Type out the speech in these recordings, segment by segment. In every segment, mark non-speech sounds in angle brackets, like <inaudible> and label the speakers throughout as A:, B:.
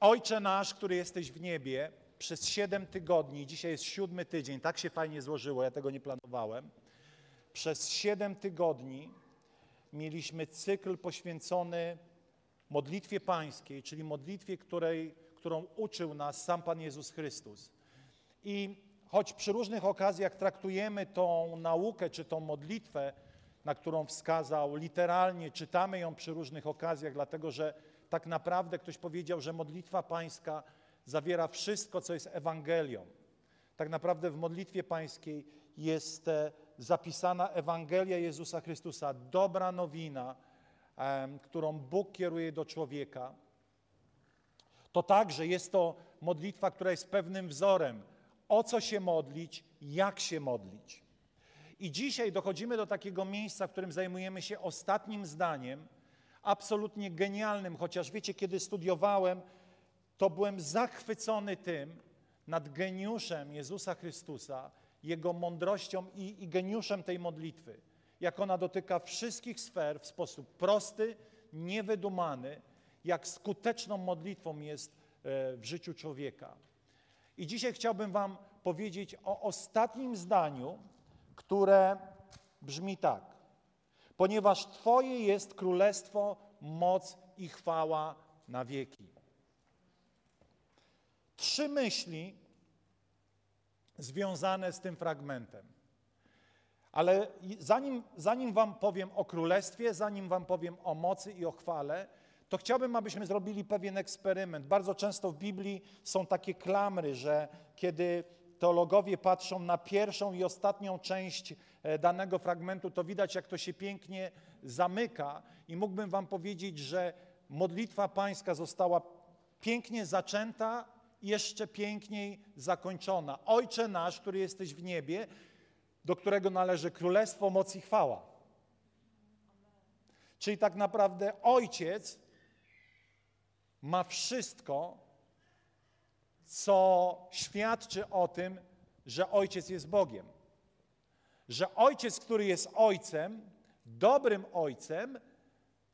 A: Ojcze nasz, który jesteś w niebie, przez siedem tygodni, dzisiaj jest siódmy tydzień, tak się fajnie złożyło, ja tego nie planowałem. Przez siedem tygodni mieliśmy cykl poświęcony modlitwie pańskiej, czyli modlitwie, której, którą uczył nas sam Pan Jezus Chrystus. I choć przy różnych okazjach traktujemy tą naukę czy tą modlitwę, na którą wskazał literalnie, czytamy ją przy różnych okazjach, dlatego że tak naprawdę ktoś powiedział, że modlitwa pańska zawiera wszystko, co jest Ewangelią. Tak naprawdę w modlitwie pańskiej jest e, zapisana Ewangelia Jezusa Chrystusa, dobra nowina, którą Bóg kieruje do człowieka. To także jest to modlitwa, która jest pewnym wzorem, o co się modlić, jak się modlić. I dzisiaj dochodzimy do takiego miejsca, w którym zajmujemy się ostatnim zdaniem, absolutnie genialnym, chociaż wiecie, kiedy studiowałem, to byłem zachwycony tym nad geniuszem Jezusa Chrystusa, Jego mądrością i, i geniuszem tej modlitwy. Jak ona dotyka wszystkich sfer w sposób prosty, niewydumany, jak skuteczną modlitwą jest e, w życiu człowieka. I dzisiaj chciałbym Wam powiedzieć o ostatnim zdaniu, które brzmi tak ponieważ Twoje jest królestwo, moc i chwała na wieki. Trzy myśli związane z tym fragmentem. Ale zanim, zanim Wam powiem o królestwie, zanim Wam powiem o mocy i o chwale, to chciałbym, abyśmy zrobili pewien eksperyment. Bardzo często w Biblii są takie klamry, że kiedy teologowie patrzą na pierwszą i ostatnią część e, danego fragmentu, to widać, jak to się pięknie zamyka. I mógłbym Wam powiedzieć, że modlitwa Pańska została pięknie zaczęta, jeszcze piękniej zakończona. Ojcze nasz, który jesteś w niebie, do którego należy królestwo, moc i chwała. Czyli tak naprawdę Ojciec ma wszystko, co świadczy o tym, że Ojciec jest Bogiem. Że Ojciec, który jest Ojcem, dobrym Ojcem,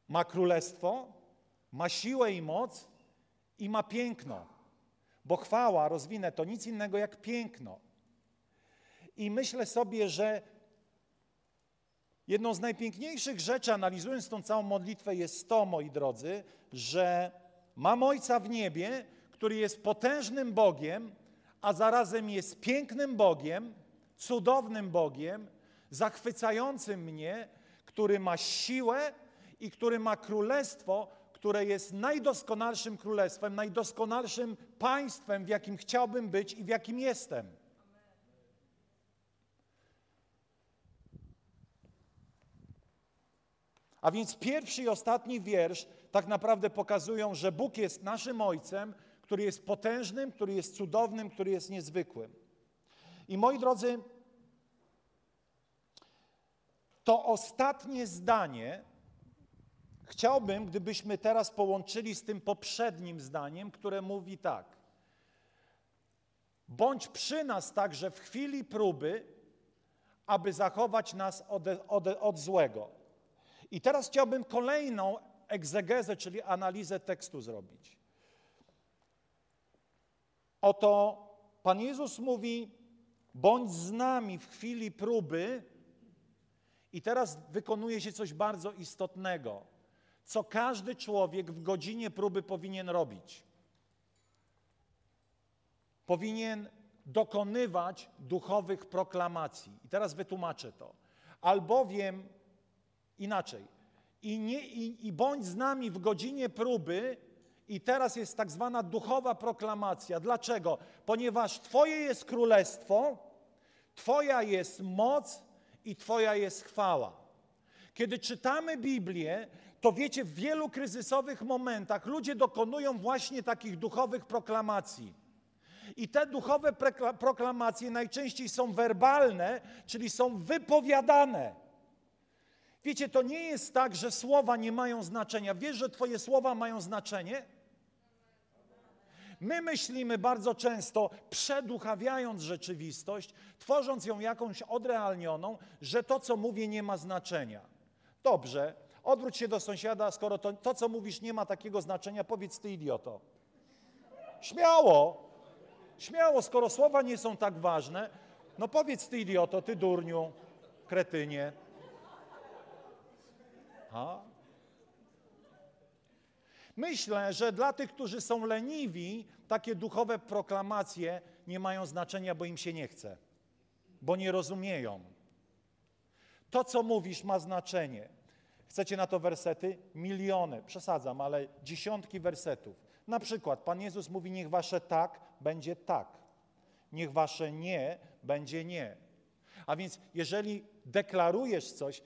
A: ma królestwo, ma siłę i moc i ma piękno. Bo chwała, rozwinę, to nic innego jak piękno. I myślę sobie, że jedną z najpiękniejszych rzeczy, analizując tą całą modlitwę, jest to, moi drodzy, że mam Ojca w niebie, który jest potężnym Bogiem, a zarazem jest pięknym Bogiem, cudownym Bogiem, zachwycającym mnie, który ma siłę i który ma królestwo, które jest najdoskonalszym królestwem, najdoskonalszym państwem, w jakim chciałbym być i w jakim jestem. A więc pierwszy i ostatni wiersz tak naprawdę pokazują, że Bóg jest naszym Ojcem, który jest potężnym, który jest cudownym, który jest niezwykłym. I moi drodzy, to ostatnie zdanie chciałbym, gdybyśmy teraz połączyli z tym poprzednim zdaniem, które mówi tak. Bądź przy nas także w chwili próby, aby zachować nas od, od, od złego. I teraz chciałbym kolejną egzegezę, czyli analizę tekstu zrobić. Oto Pan Jezus mówi: bądź z nami w chwili próby. I teraz wykonuje się coś bardzo istotnego, co każdy człowiek w godzinie próby powinien robić. Powinien dokonywać duchowych proklamacji. I teraz wytłumaczę to. Albowiem inaczej. I, nie, i, i bądź z nami w godzinie próby, i teraz jest tak zwana duchowa proklamacja. Dlaczego? Ponieważ Twoje jest królestwo, Twoja jest moc i Twoja jest chwała. Kiedy czytamy Biblię, to wiecie, w wielu kryzysowych momentach ludzie dokonują właśnie takich duchowych proklamacji. I te duchowe proklamacje najczęściej są werbalne, czyli są wypowiadane. Wiecie, to nie jest tak, że słowa nie mają znaczenia. Wiesz, że Twoje słowa mają znaczenie? My myślimy bardzo często, przeduchawiając rzeczywistość, tworząc ją jakąś odrealnioną, że to, co mówię, nie ma znaczenia. Dobrze, odwróć się do sąsiada, skoro to, to co mówisz, nie ma takiego znaczenia, powiedz ty, idioto. Śmiało, śmiało, skoro słowa nie są tak ważne, no powiedz ty, idioto, ty durniu, kretynie. Ha? Myślę, że dla tych, którzy są leniwi, takie duchowe proklamacje nie mają znaczenia, bo im się nie chce, bo nie rozumieją. To, co mówisz, ma znaczenie. Chcecie na to wersety? Miliony, przesadzam, ale dziesiątki wersetów. Na przykład Pan Jezus mówi: Niech wasze tak będzie tak, niech wasze nie będzie nie. A więc, jeżeli deklarujesz coś,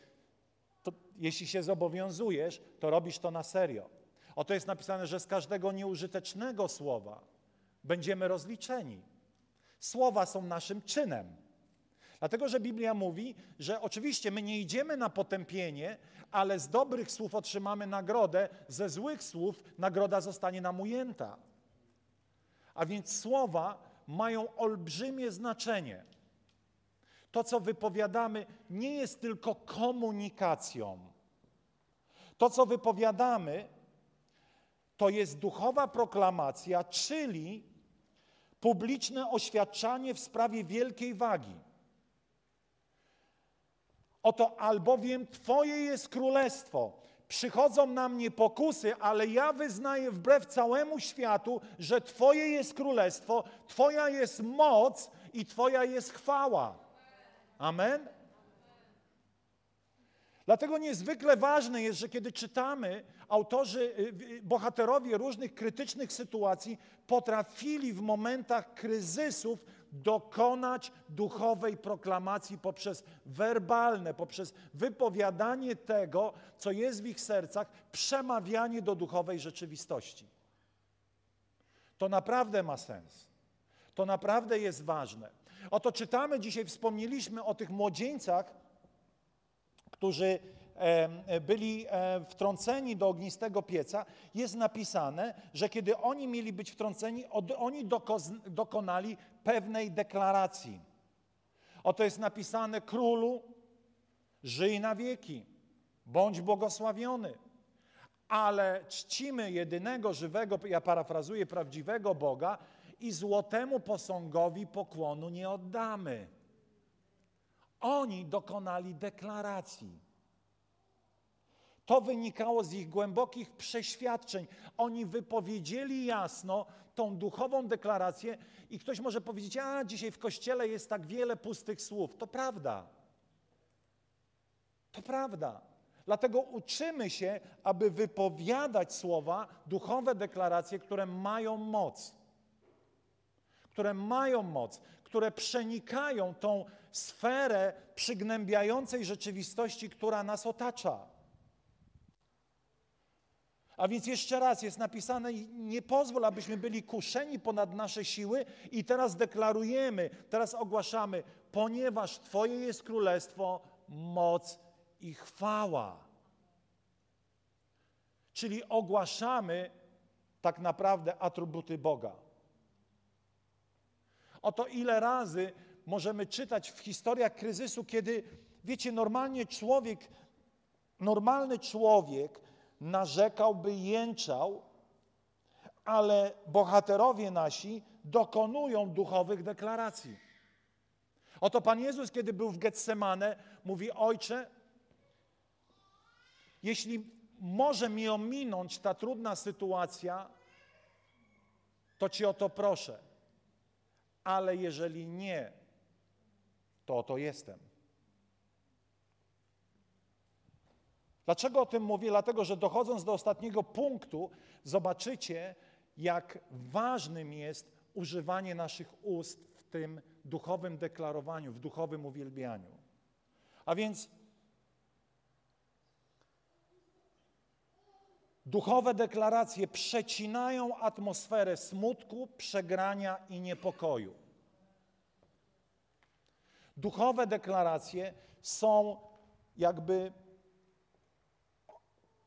A: to jeśli się zobowiązujesz, to robisz to na serio. Oto jest napisane, że z każdego nieużytecznego słowa będziemy rozliczeni. Słowa są naszym czynem. Dlatego, że Biblia mówi, że oczywiście my nie idziemy na potępienie, ale z dobrych słów otrzymamy nagrodę, ze złych słów nagroda zostanie nam ujęta. A więc słowa mają olbrzymie znaczenie. To, co wypowiadamy, nie jest tylko komunikacją. To, co wypowiadamy, to jest duchowa proklamacja, czyli publiczne oświadczanie w sprawie wielkiej wagi. Oto albowiem Twoje jest królestwo. Przychodzą na mnie pokusy, ale ja wyznaję wbrew całemu światu, że Twoje jest królestwo, Twoja jest moc i Twoja jest chwała. Amen? Dlatego niezwykle ważne jest, że kiedy czytamy, autorzy, y, y, bohaterowie różnych krytycznych sytuacji potrafili w momentach kryzysów dokonać duchowej proklamacji poprzez werbalne, poprzez wypowiadanie tego, co jest w ich sercach, przemawianie do duchowej rzeczywistości. To naprawdę ma sens. To naprawdę jest ważne. Oto czytamy dzisiaj, wspomnieliśmy o tych młodzieńcach, którzy byli wtrąceni do ognistego pieca, jest napisane, że kiedy oni mieli być wtrąceni, oni dokonali pewnej deklaracji. Oto jest napisane: Królu, żyj na wieki, bądź błogosławiony. Ale czcimy jedynego żywego, ja parafrazuję, prawdziwego Boga i złotemu posągowi pokłonu nie oddamy. Oni dokonali deklaracji. To wynikało z ich głębokich przeświadczeń. Oni wypowiedzieli jasno tą duchową deklarację i ktoś może powiedzieć, a dzisiaj w kościele jest tak wiele pustych słów. To prawda. To prawda. Dlatego uczymy się, aby wypowiadać słowa, duchowe deklaracje, które mają moc. Które mają moc, które przenikają tą sferę przygnębiającej rzeczywistości, która nas otacza. A więc jeszcze raz jest napisane, nie pozwól, abyśmy byli kuszeni ponad nasze siły i teraz deklarujemy, teraz ogłaszamy, ponieważ Twoje jest królestwo, moc i chwała. Czyli ogłaszamy tak naprawdę atrybuty Boga. Oto ile razy możemy czytać w historiach kryzysu, kiedy, wiecie, normalnie człowiek, normalny człowiek narzekałby, jęczał, ale bohaterowie nasi dokonują duchowych deklaracji. Oto Pan Jezus, kiedy był w Getsemane, mówi: Ojcze, jeśli może mi ominąć ta trudna sytuacja, to Ci o to proszę. Ale jeżeli nie, to oto jestem. Dlaczego o tym mówię? Dlatego, że dochodząc do ostatniego punktu, zobaczycie, jak ważnym jest używanie naszych ust w tym duchowym deklarowaniu, w duchowym uwielbianiu. A więc Duchowe deklaracje przecinają atmosferę smutku, przegrania i niepokoju. Duchowe deklaracje są jakby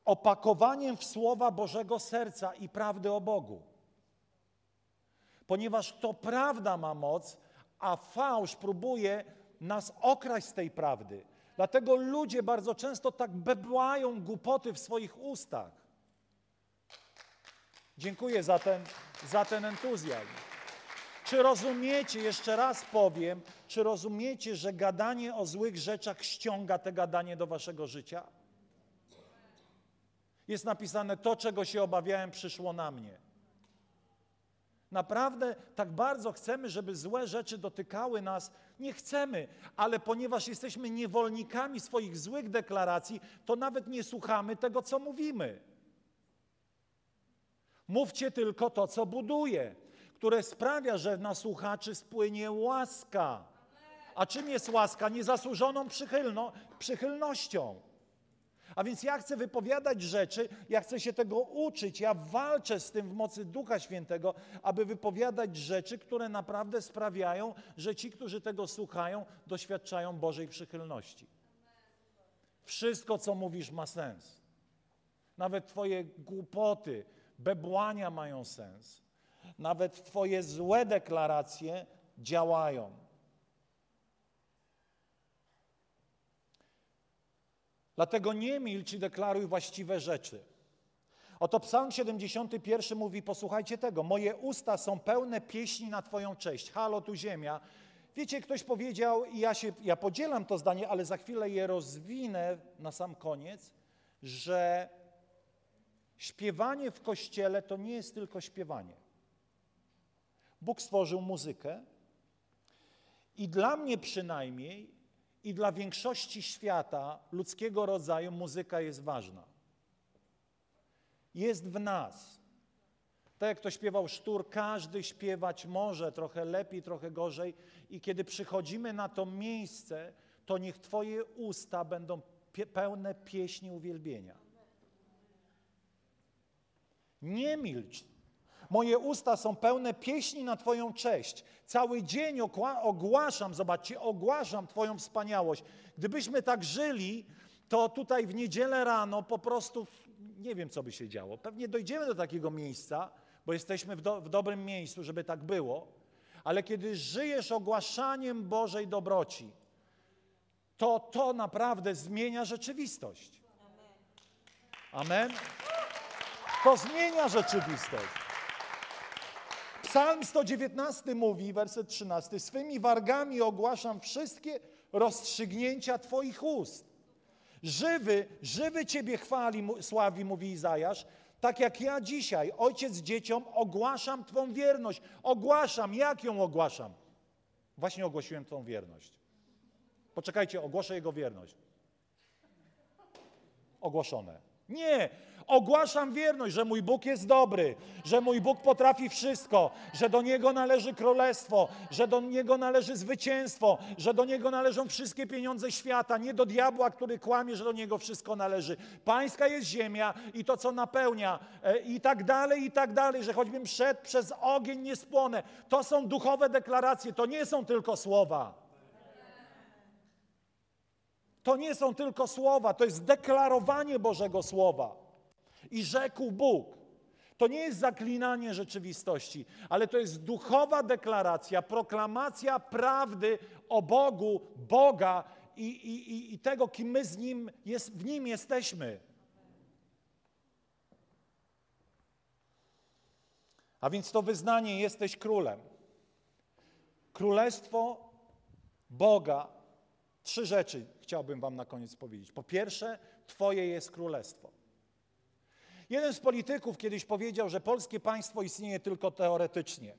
A: opakowaniem w słowa Bożego serca i prawdy o Bogu. Ponieważ to prawda ma moc, a fałsz próbuje nas okraść z tej prawdy. Dlatego ludzie bardzo często tak bebłają głupoty w swoich ustach. Dziękuję za ten, za ten entuzjazm. Czy rozumiecie, jeszcze raz powiem, czy rozumiecie, że gadanie o złych rzeczach ściąga te gadanie do waszego życia? Jest napisane, to czego się obawiałem przyszło na mnie. Naprawdę tak bardzo chcemy, żeby złe rzeczy dotykały nas. Nie chcemy, ale ponieważ jesteśmy niewolnikami swoich złych deklaracji, to nawet nie słuchamy tego, co mówimy. Mówcie tylko to, co buduje, które sprawia, że na słuchaczy spłynie łaska. A czym jest łaska? Niezasłużoną przychylno, przychylnością. A więc ja chcę wypowiadać rzeczy, ja chcę się tego uczyć, ja walczę z tym w mocy Ducha Świętego, aby wypowiadać rzeczy, które naprawdę sprawiają, że ci, którzy tego słuchają, doświadczają Bożej przychylności. Wszystko, co mówisz, ma sens. Nawet Twoje głupoty, bebłania mają sens. Nawet Twoje złe deklaracje działają. Dlatego nie milcz i deklaruj właściwe rzeczy. Oto Psalm 71 mówi: Posłuchajcie tego, moje usta są pełne pieśni na Twoją cześć. Halo, tu ziemia. Wiecie, ktoś powiedział, i ja, się, ja podzielam to zdanie, ale za chwilę je rozwinę na sam koniec, że śpiewanie w kościele to nie jest tylko śpiewanie. Bóg stworzył muzykę i dla mnie przynajmniej i dla większości świata, ludzkiego rodzaju, muzyka jest ważna. Jest w nas. Tak jak to śpiewał Sztur, każdy śpiewać może, trochę lepiej, trochę gorzej. I kiedy przychodzimy na to miejsce, to niech Twoje usta będą pie pełne pieśni uwielbienia. Nie milcz, Moje usta są pełne pieśni na Twoją cześć. Cały dzień ogłaszam, zobaczcie, ogłaszam Twoją wspaniałość. Gdybyśmy tak żyli, to tutaj w niedzielę rano po prostu nie wiem, co by się działo. Pewnie dojdziemy do takiego miejsca, bo jesteśmy w, do, w dobrym miejscu, żeby tak było. Ale kiedy żyjesz ogłaszaniem Bożej dobroci, to to naprawdę zmienia rzeczywistość. Amen. To zmienia rzeczywistość. Psalm 119 mówi, werset 13, swymi wargami ogłaszam wszystkie rozstrzygnięcia Twoich ust. Żywy, żywy Ciebie chwali, sławi, mówi Izajasz, tak jak ja dzisiaj, ojciec dzieciom, ogłaszam Twą wierność. Ogłaszam, jak ją ogłaszam? Właśnie ogłosiłem Twą wierność. Poczekajcie, ogłoszę Jego wierność. Ogłoszone. Nie, Ogłaszam wierność, że mój Bóg jest dobry, że mój Bóg potrafi wszystko, że do Niego należy królestwo, że do Niego należy zwycięstwo, że do Niego należą wszystkie pieniądze świata, nie do diabła, który kłamie, że do Niego wszystko należy. Pańska jest ziemia i to, co napełnia, e, i tak dalej, i tak dalej, że choćbym szedł przez ogień, nie spłonę. To są duchowe deklaracje, to nie są tylko słowa. To nie są tylko słowa, to jest deklarowanie Bożego Słowa. I rzekł Bóg. To nie jest zaklinanie rzeczywistości, ale to jest duchowa deklaracja, proklamacja prawdy o Bogu, Boga i, i, i tego, kim my z nim jest, w Nim jesteśmy. A więc to wyznanie jesteś królem. Królestwo Boga. Trzy rzeczy chciałbym Wam na koniec powiedzieć. Po pierwsze, Twoje jest królestwo. Jeden z polityków kiedyś powiedział, że polskie państwo istnieje tylko teoretycznie.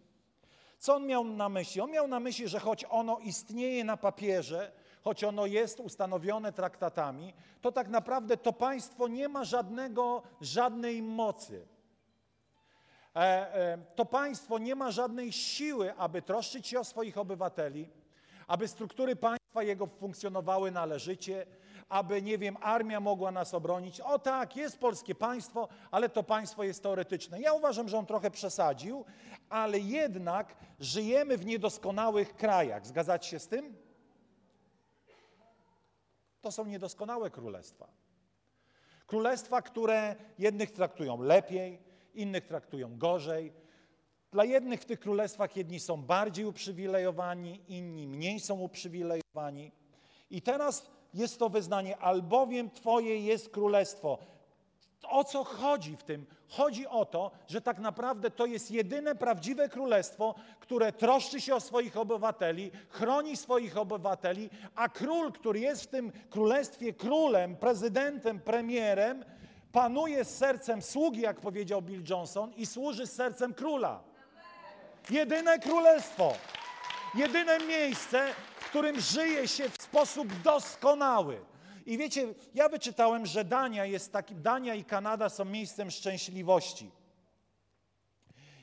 A: Co on miał na myśli? On miał na myśli, że choć ono istnieje na papierze, choć ono jest ustanowione traktatami, to tak naprawdę to państwo nie ma żadnego, żadnej mocy. E, e, to państwo nie ma żadnej siły, aby troszczyć się o swoich obywateli, aby struktury państwa jego funkcjonowały należycie, aby, nie wiem, armia mogła nas obronić. O tak, jest polskie państwo, ale to państwo jest teoretyczne. Ja uważam, że on trochę przesadził, ale jednak żyjemy w niedoskonałych krajach. Zgadzacie się z tym? To są niedoskonałe królestwa. Królestwa, które jednych traktują lepiej, innych traktują gorzej. Dla jednych w tych królestwach jedni są bardziej uprzywilejowani, inni mniej są uprzywilejowani. I teraz jest to wyznanie, albowiem Twoje jest królestwo. O co chodzi w tym? Chodzi o to, że tak naprawdę to jest jedyne prawdziwe królestwo, które troszczy się o swoich obywateli, chroni swoich obywateli, a król, który jest w tym królestwie królem, prezydentem, premierem, panuje z sercem sługi, jak powiedział Bill Johnson, i służy z sercem króla. Jedyne królestwo, jedyne miejsce, w którym żyje się w sposób doskonały. I wiecie, ja wyczytałem, że Dania jest takim, Dania i Kanada są miejscem szczęśliwości.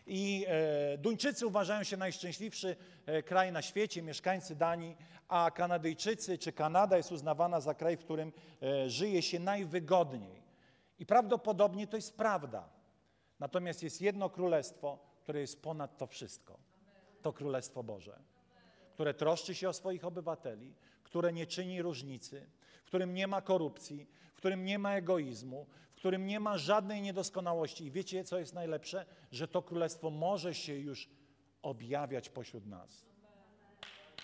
A: I e, Duńczycy uważają się najszczęśliwszy e, kraj na świecie, mieszkańcy Danii, a Kanadyjczycy czy Kanada jest uznawana za kraj, w którym e, żyje się najwygodniej. I prawdopodobnie to jest prawda. Natomiast jest jedno królestwo, które jest ponad to wszystko. To Królestwo Boże, które troszczy się o swoich obywateli, które nie czyni różnicy, w którym nie ma korupcji, w którym nie ma egoizmu, w którym nie ma żadnej niedoskonałości. I wiecie, co jest najlepsze? Że to królestwo może się już objawiać pośród nas.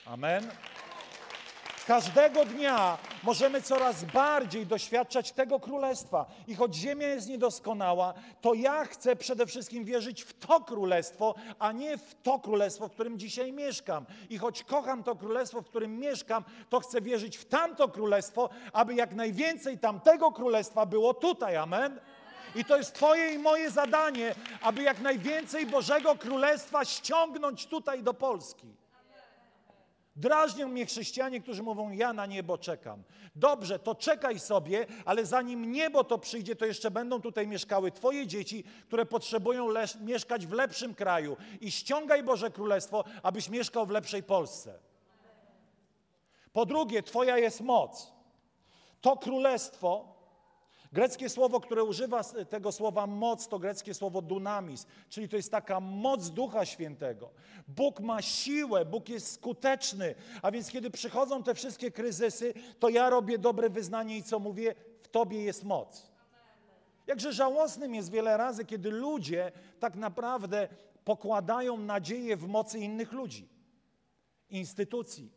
A: Amen. Każdego dnia możemy coraz bardziej doświadczać tego królestwa. I choć ziemia jest niedoskonała, to ja chcę przede wszystkim wierzyć w to królestwo, a nie w to królestwo, w którym dzisiaj mieszkam. I choć kocham to królestwo, w którym mieszkam, to chcę wierzyć w tamto królestwo, aby jak najwięcej tamtego królestwa było tutaj. Amen. I to jest Twoje i moje zadanie, aby jak najwięcej Bożego Królestwa ściągnąć tutaj do Polski. Drażnią mnie chrześcijanie, którzy mówią: Ja na niebo czekam. Dobrze, to czekaj sobie, ale zanim niebo to przyjdzie, to jeszcze będą tutaj mieszkały Twoje dzieci, które potrzebują mieszkać w lepszym kraju. I ściągaj Boże Królestwo, abyś mieszkał w lepszej Polsce. Po drugie, Twoja jest moc. To królestwo Greckie słowo, które używa tego słowa moc, to greckie słowo dunamis, czyli to jest taka moc Ducha Świętego. Bóg ma siłę, Bóg jest skuteczny, a więc kiedy przychodzą te wszystkie kryzysy, to ja robię dobre wyznanie i co mówię? W Tobie jest moc. Jakże żałosnym jest wiele razy, kiedy ludzie tak naprawdę pokładają nadzieję w mocy innych ludzi, instytucji,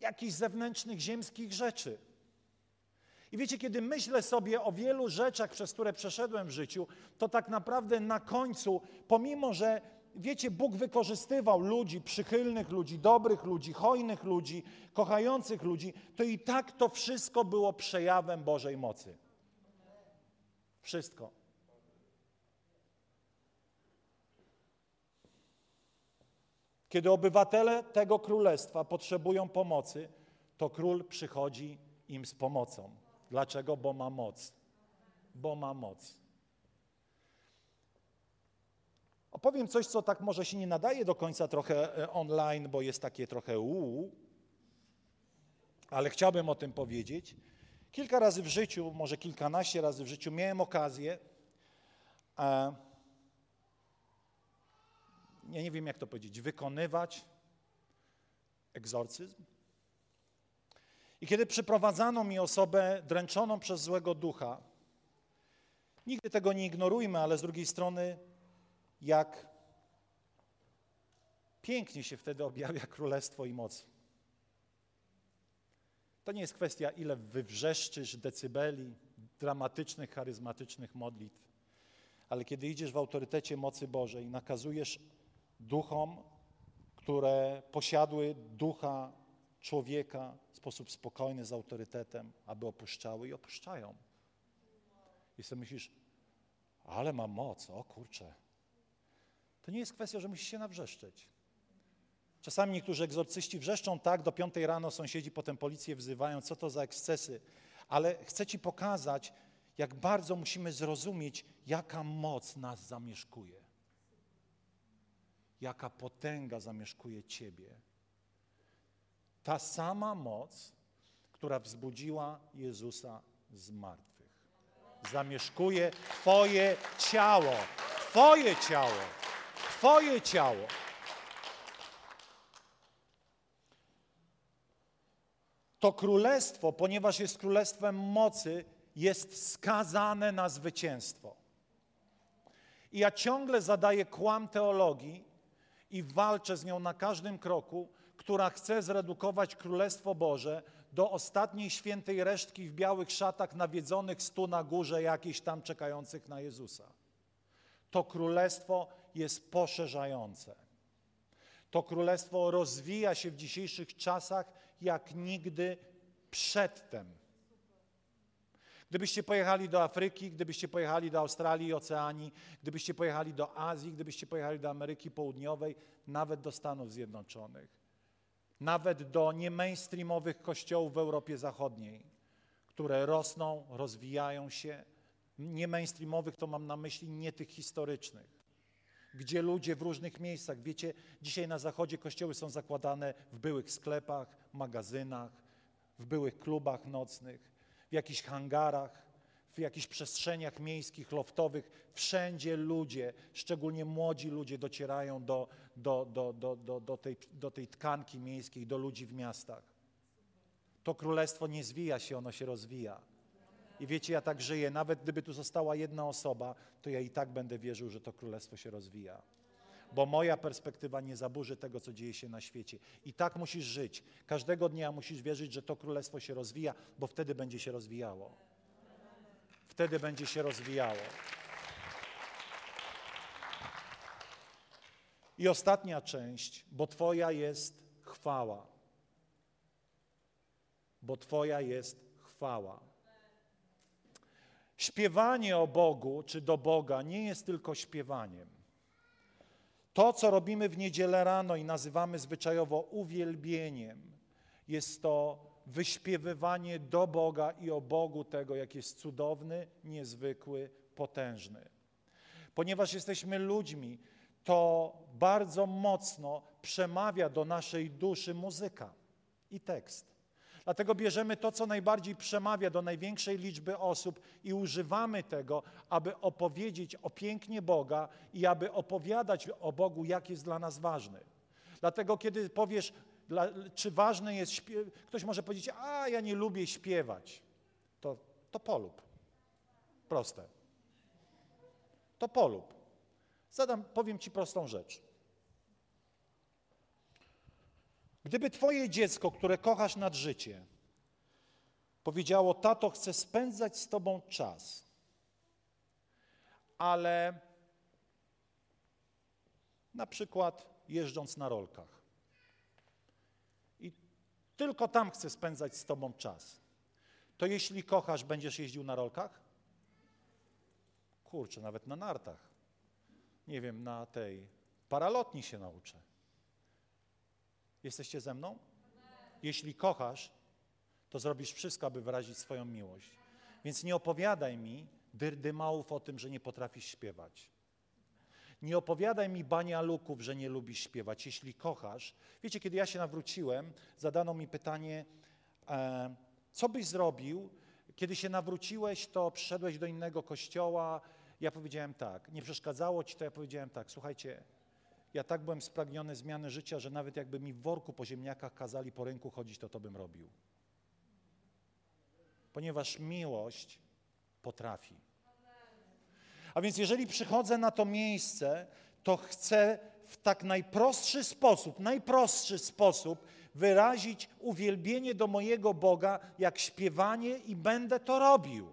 A: jakichś zewnętrznych ziemskich rzeczy. I wiecie, kiedy myślę sobie o wielu rzeczach, przez które przeszedłem w życiu, to tak naprawdę na końcu, pomimo że wiecie, Bóg wykorzystywał ludzi, przychylnych ludzi, dobrych ludzi, hojnych ludzi, kochających ludzi, to i tak to wszystko było przejawem Bożej mocy. Wszystko. Kiedy obywatele tego królestwa potrzebują pomocy, to król przychodzi im z pomocą. Dlaczego? Bo ma moc. Bo ma moc. Opowiem coś, co tak może się nie nadaje do końca trochę e, online, bo jest takie trochę uuu, ale chciałbym o tym powiedzieć. Kilka razy w życiu, może kilkanaście razy w życiu miałem okazję, a, ja nie wiem jak to powiedzieć, wykonywać egzorcyzm i kiedy przyprowadzano mi osobę dręczoną przez złego ducha, nigdy tego nie ignorujmy, ale z drugiej strony, jak pięknie się wtedy objawia <laughs> królestwo i moc. To nie jest kwestia, ile wywrzeszczysz decybeli, dramatycznych, charyzmatycznych modlitw, ale kiedy idziesz w autorytecie mocy Bożej, nakazujesz duchom, które posiadły ducha człowieka w sposób spokojny, z autorytetem, aby opuszczały i opuszczają. I sobie myślisz, ale ma moc, o kurczę. To nie jest kwestia, że musisz się nawrzeszczeć. Czasami niektórzy egzorcyści wrzeszczą tak, do piątej rano sąsiedzi potem policję wzywają, co to za ekscesy. Ale chcę Ci pokazać, jak bardzo musimy zrozumieć, jaka moc nas zamieszkuje. Jaka potęga zamieszkuje Ciebie Ta sama moc, która wzbudziła Jezusa z martwych. Zamieszkuje Twoje ciało. Twoje ciało. Twoje ciało. To królestwo, ponieważ jest królestwem mocy, jest skazane na zwycięstwo. I ja ciągle zadaję kłam teologii i walczę z nią na każdym kroku, która chce zredukować Królestwo Boże do ostatniej świętej resztki w białych szatach nawiedzonych stu na górze jakichś tam czekających na Jezusa. To królestwo jest poszerzające. To królestwo rozwija się w dzisiejszych czasach jak nigdy przedtem. Gdybyście pojechali do Afryki, gdybyście pojechali do Australii i Oceanii, gdybyście pojechali do Azji, gdybyście pojechali do Ameryki Południowej, nawet do Stanów Zjednoczonych, nawet do niemainstreamowych kościołów w Europie Zachodniej, które rosną, rozwijają się. Nie mainstreamowych to mam na myśli nie tych historycznych, gdzie ludzie w różnych miejscach, wiecie, dzisiaj na zachodzie kościoły są zakładane w byłych sklepach, magazynach, w byłych klubach nocnych, w jakichś hangarach, w jakichś przestrzeniach miejskich, loftowych. Wszędzie ludzie, szczególnie młodzi ludzie, docierają do, do, do, do, do, do, tej, do tej tkanki miejskiej, do ludzi w miastach. To królestwo nie zwija się, ono się rozwija. I wiecie, ja tak żyję. Nawet gdyby tu została jedna osoba, to ja i tak będę wierzył, że to królestwo się rozwija. Bo moja perspektywa nie zaburzy tego, co dzieje się na świecie. I tak musisz żyć. Każdego dnia musisz wierzyć, że to królestwo się rozwija, bo wtedy będzie się rozwijało. Wtedy będzie się rozwijało. I ostatnia część, bo Twoja jest chwała. Bo Twoja jest chwała. Śpiewanie o Bogu czy do Boga nie jest tylko śpiewaniem. To, co robimy w niedzielę rano i nazywamy zwyczajowo uwielbieniem, jest to wyśpiewywanie do Boga i o Bogu tego, jak jest cudowny, niezwykły, potężny. Ponieważ jesteśmy ludźmi, to bardzo mocno przemawia do naszej duszy muzyka i tekst. Dlatego bierzemy to, co najbardziej przemawia do największej liczby osób i używamy tego, aby opowiedzieć o pięknie Boga i aby opowiadać o Bogu, jak jest dla nas ważny. Dlatego, kiedy powiesz, czy ważne jest śpiew, ktoś może powiedzieć, a ja nie lubię śpiewać, to, to polub. Proste. To polub. Zadam, powiem Ci prostą rzecz. Gdyby Twoje dziecko, które kochasz nad życie, powiedziało: Tato, chcę spędzać z Tobą czas, ale na przykład jeżdżąc na rolkach. I tylko tam chcę spędzać z Tobą czas. To jeśli kochasz, będziesz jeździł na rolkach? Kurczę, nawet na nartach. Nie wiem, na tej paralotni się nauczę. Jesteście ze mną? Jeśli kochasz, to zrobisz wszystko, aby wyrazić swoją miłość. Więc nie opowiadaj mi dyrdymałów o tym, że nie potrafisz śpiewać. Nie opowiadaj mi banialuków, że nie lubisz śpiewać. Jeśli kochasz, wiecie, kiedy ja się nawróciłem, zadano mi pytanie, e, co byś zrobił, kiedy się nawróciłeś, to przyszedłeś do innego kościoła. Ja powiedziałem tak, nie przeszkadzało ci to, ja powiedziałem tak, słuchajcie, ja tak byłem spragniony zmiany życia, że nawet jakby mi w worku po ziemniakach kazali po rynku chodzić, to to bym robił. Ponieważ miłość potrafi. A więc jeżeli przychodzę na to miejsce, to chcę w tak najprostszy sposób, najprostszy sposób wyrazić uwielbienie do mojego Boga, jak śpiewanie i będę to robił.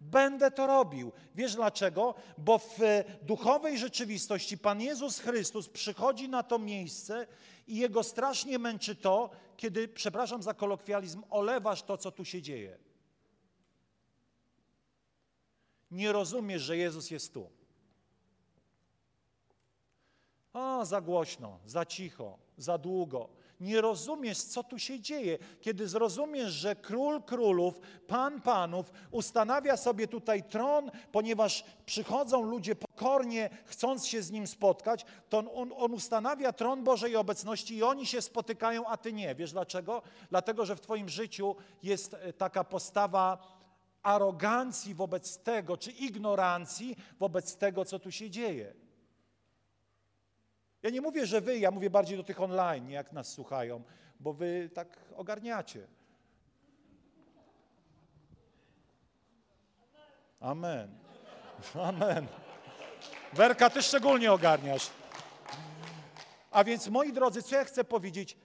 A: Będę to robił. Wiesz dlaczego? Bo w duchowej rzeczywistości Pan Jezus Chrystus przychodzi na to miejsce i jego strasznie męczy to, kiedy, przepraszam za kolokwializm, olewasz to, co tu się dzieje. Nie rozumiesz, że Jezus jest tu. O, za głośno, za cicho, za długo. Nie rozumiesz, co tu się dzieje. Kiedy zrozumiesz, że król królów, pan panów ustanawia sobie tutaj tron, ponieważ przychodzą ludzie pokornie, chcąc się z nim spotkać, to on, on ustanawia tron Bożej obecności i oni się spotykają, a ty nie. Wiesz dlaczego? Dlatego, że w twoim życiu jest e, taka postawa arogancji wobec tego, czy ignorancji wobec tego, co tu się dzieje. Ja nie mówię, że wy, ja mówię bardziej do tych online, jak nas słuchają, bo wy tak ogarniacie. Amen. <laughs> Amen. Werka, ty szczególnie ogarniasz. A więc, moi drodzy, co ja chcę powiedzieć?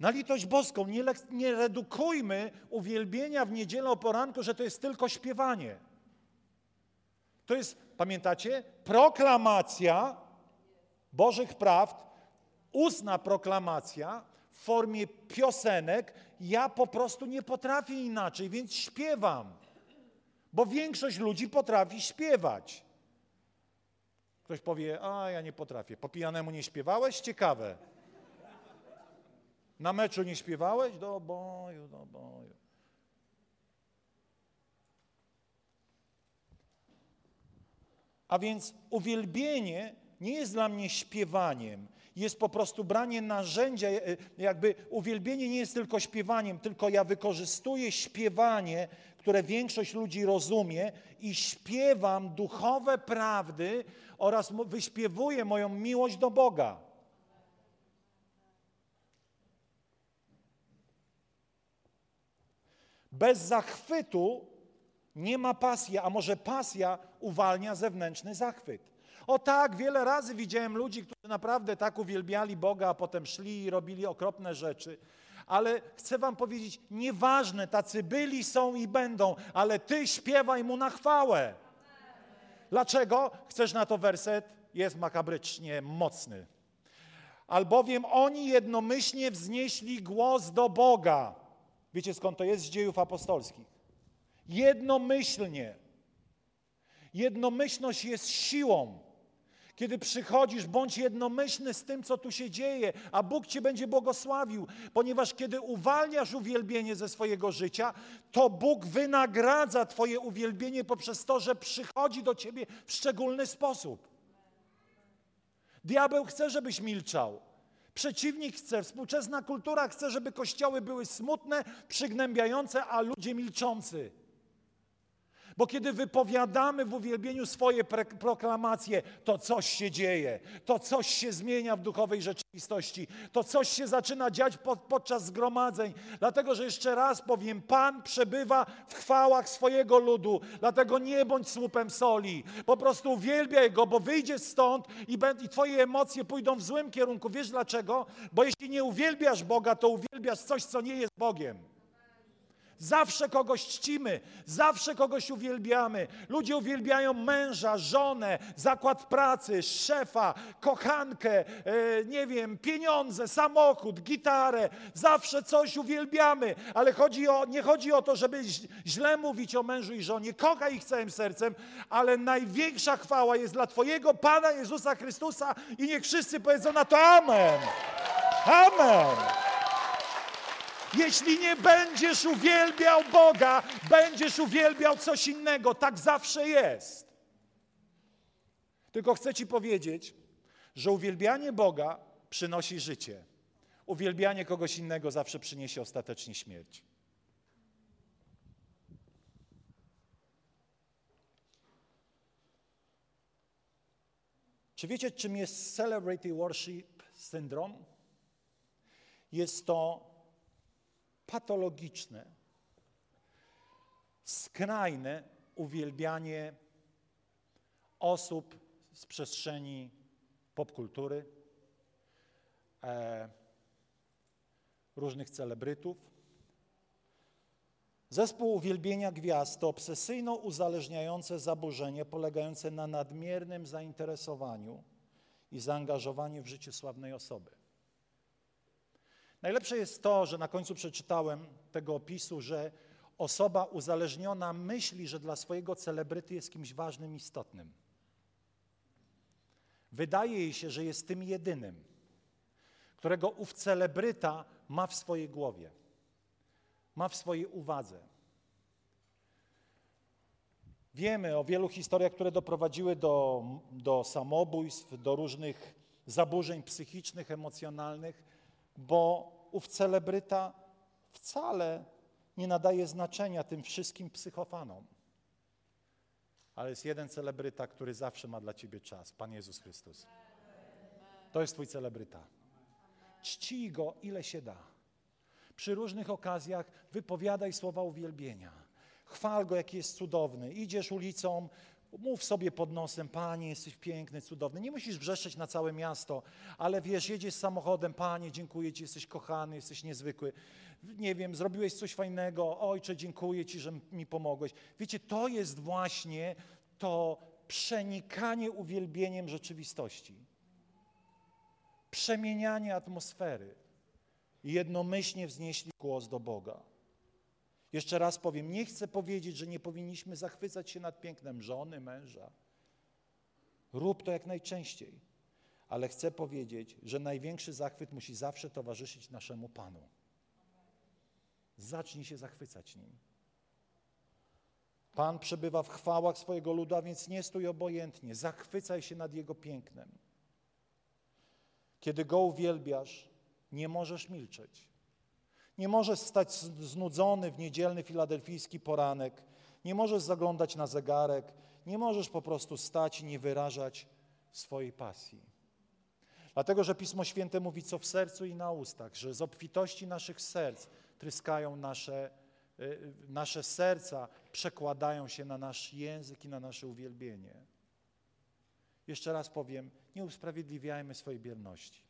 A: Na litość boską, nie, nie redukujmy uwielbienia w niedzielę o poranku, że to jest tylko śpiewanie. To jest, pamiętacie, proklamacja Bożych prawd, ustna proklamacja w formie piosenek. Ja po prostu nie potrafię inaczej, więc śpiewam. Bo większość ludzi potrafi śpiewać. Ktoś powie, a ja nie potrafię. Po pijanemu nie śpiewałeś? Ciekawe. Na meczu nie śpiewałeś? Do boju, do boju. A więc uwielbienie nie jest dla mnie śpiewaniem, jest po prostu branie narzędzia, e, jakby uwielbienie nie jest tylko śpiewaniem, tylko ja wykorzystuję śpiewanie, które większość ludzi rozumie i śpiewam duchowe prawdy oraz wyśpiewuję moją miłość do Boga. Bez zachwytu nie ma pasji, a może pasja uwalnia zewnętrzny zachwyt. O tak, wiele razy widziałem ludzi, którzy naprawdę tak uwielbiali Boga, a potem szli i robili okropne rzeczy. Ale chcę wam powiedzieć, nieważne, tacy byli, są i będą, ale ty śpiewaj mu na chwałę. Dlaczego? Chcesz na to werset? Jest makabrycznie mocny. Albowiem oni jednomyślnie wznieśli głos do Boga. Wiecie skąd to jest z dziejów apostolskich? Jednomyślnie. Jednomyślność jest siłą. Kiedy przychodzisz, bądź jednomyślny z tym, co tu się dzieje, a Bóg Cię będzie błogosławił, ponieważ kiedy uwalniasz uwielbienie ze swojego życia, to Bóg wynagradza Twoje uwielbienie poprzez to, że przychodzi do Ciebie w szczególny sposób. Diabeł chce, żebyś milczał. Przeciwnik chce, współczesna kultura chce, żeby kościoły były smutne, przygnębiające, a ludzie milczący. Bo kiedy wypowiadamy w uwielbieniu swoje proklamacje, to coś się dzieje, to coś się zmienia w duchowej rzeczywistości, to coś się zaczyna dziać pod, podczas zgromadzeń. Dlatego, że jeszcze raz powiem, Pan przebywa w chwałach swojego ludu, dlatego nie bądź słupem soli. Po prostu uwielbiaj Go, bo wyjdziesz stąd i, i Twoje emocje pójdą w złym kierunku. Wiesz dlaczego? Bo jeśli nie uwielbiasz Boga, to uwielbiasz coś, co nie jest Bogiem. Zawsze kogoś czcimy, zawsze kogoś uwielbiamy. Ludzie uwielbiają męża, żonę, zakład pracy, szefa, kochankę, e, nie wiem, pieniądze, samochód, gitarę. Zawsze coś uwielbiamy, ale chodzi o, nie chodzi o to, żeby źle mówić o mężu i żonie. Kochaj ich całym sercem, ale największa chwała jest dla Twojego Pana Jezusa Chrystusa i niech wszyscy powiedzą na to Amen. Amen. Jeśli nie będziesz uwielbiał Boga, będziesz uwielbiał coś innego. Tak zawsze jest. Tylko chcę Ci powiedzieć, że uwielbianie Boga przynosi życie. Uwielbianie kogoś innego zawsze przyniesie ostatecznie śmierć. Czy wiecie, czym jest Celebrity Worship Syndrome? Jest to patologiczne, skrajne uwielbianie osób z przestrzeni popkultury, e, różnych celebrytów. Zespół uwielbienia gwiazd to obsesyjno uzależniające zaburzenie polegające na nadmiernym zainteresowaniu i zaangażowaniu w życie sławnej osoby. Najlepsze jest to, że na końcu przeczytałem tego opisu, że osoba uzależniona myśli, że dla swojego celebryty jest kimś ważnym, istotnym. Wydaje jej się, że jest tym jedynym, którego ów celebryta ma w swojej głowie, ma w swojej uwadze. Wiemy o wielu historiach, które doprowadziły do, do samobójstw, do różnych zaburzeń psychicznych, emocjonalnych, bo ów celebryta wcale nie nadaje znaczenia tym wszystkim psychofanom. Ale jest jeden celebryta, który zawsze ma dla ciebie czas Pan Jezus Chrystus. To jest Twój celebryta. Czcij go, ile się da. Przy różnych okazjach wypowiadaj słowa uwielbienia. Chwal go, jaki jest cudowny. Idziesz ulicą, mów sobie pod nosem, Panie, jesteś piękny, cudowny. Nie musisz wrzeszczeć na całe miasto, ale wiesz, jedziesz samochodem, Panie, dziękuję Ci, jesteś kochany, jesteś niezwykły. Nie wiem, zrobiłeś coś fajnego, Ojcze, dziękuję Ci, że mi pomogłeś. Wiecie, to jest właśnie to przenikanie uwielbieniem rzeczywistości. Przemienianie atmosfery. Jednomyślnie wznieśli głos do Boga. Jeszcze raz powiem, nie chcę powiedzieć, że nie powinniśmy zachwycać się nad pięknem żony, męża. Rób to jak najczęściej. Ale chcę powiedzieć, że największy zachwyt musi zawsze towarzyszyć naszemu Panu. Zacznij się zachwycać nim. Pan przebywa w chwałach swojego ludu, a więc nie stój obojętnie. Zachwycaj się nad Jego pięknem. Kiedy Go uwielbiasz, nie możesz milczeć. Nie możesz stać znudzony w niedzielny filadelfijski poranek. Nie możesz zaglądać na zegarek. Nie możesz po prostu stać i nie wyrażać swojej pasji. Dlatego, że Pismo Święte mówi, co w sercu i na ustach, że z obfitości naszych serc tryskają nasze, y, nasze serca, przekładają się na nasz język i na nasze uwielbienie. Jeszcze raz powiem, nie usprawiedliwiajmy swojej bierności.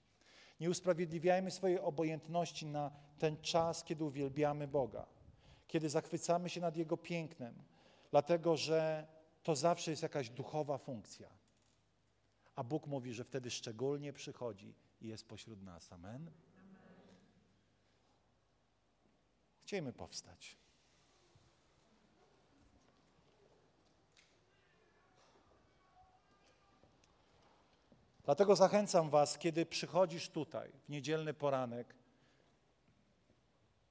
A: Nie usprawiedliwiajmy swojej obojętności na ten czas, kiedy uwielbiamy Boga, kiedy zachwycamy się nad Jego pięknem, dlatego że to zawsze jest jakaś duchowa funkcja. A Bóg mówi, że wtedy szczególnie przychodzi i jest pośród nas. Amen. Chciejmy powstać. Dlatego zachęcam Was, kiedy przychodzisz tutaj w niedzielny poranek,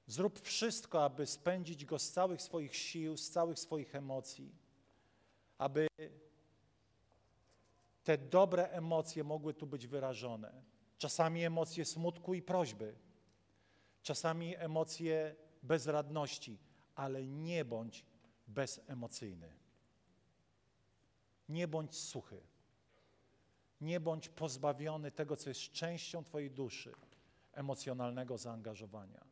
A: zrób wszystko, aby spędzić go z całych swoich sił, z całych swoich emocji, aby te dobre emocje mogły tu być wyrażone. Czasami emocje smutku i prośby, czasami emocje bezradności, ale nie bądź bezemocyjny. Nie bądź suchy. Nie bądź pozbawiony tego, co jest częścią Twojej duszy, emocjonalnego zaangażowania.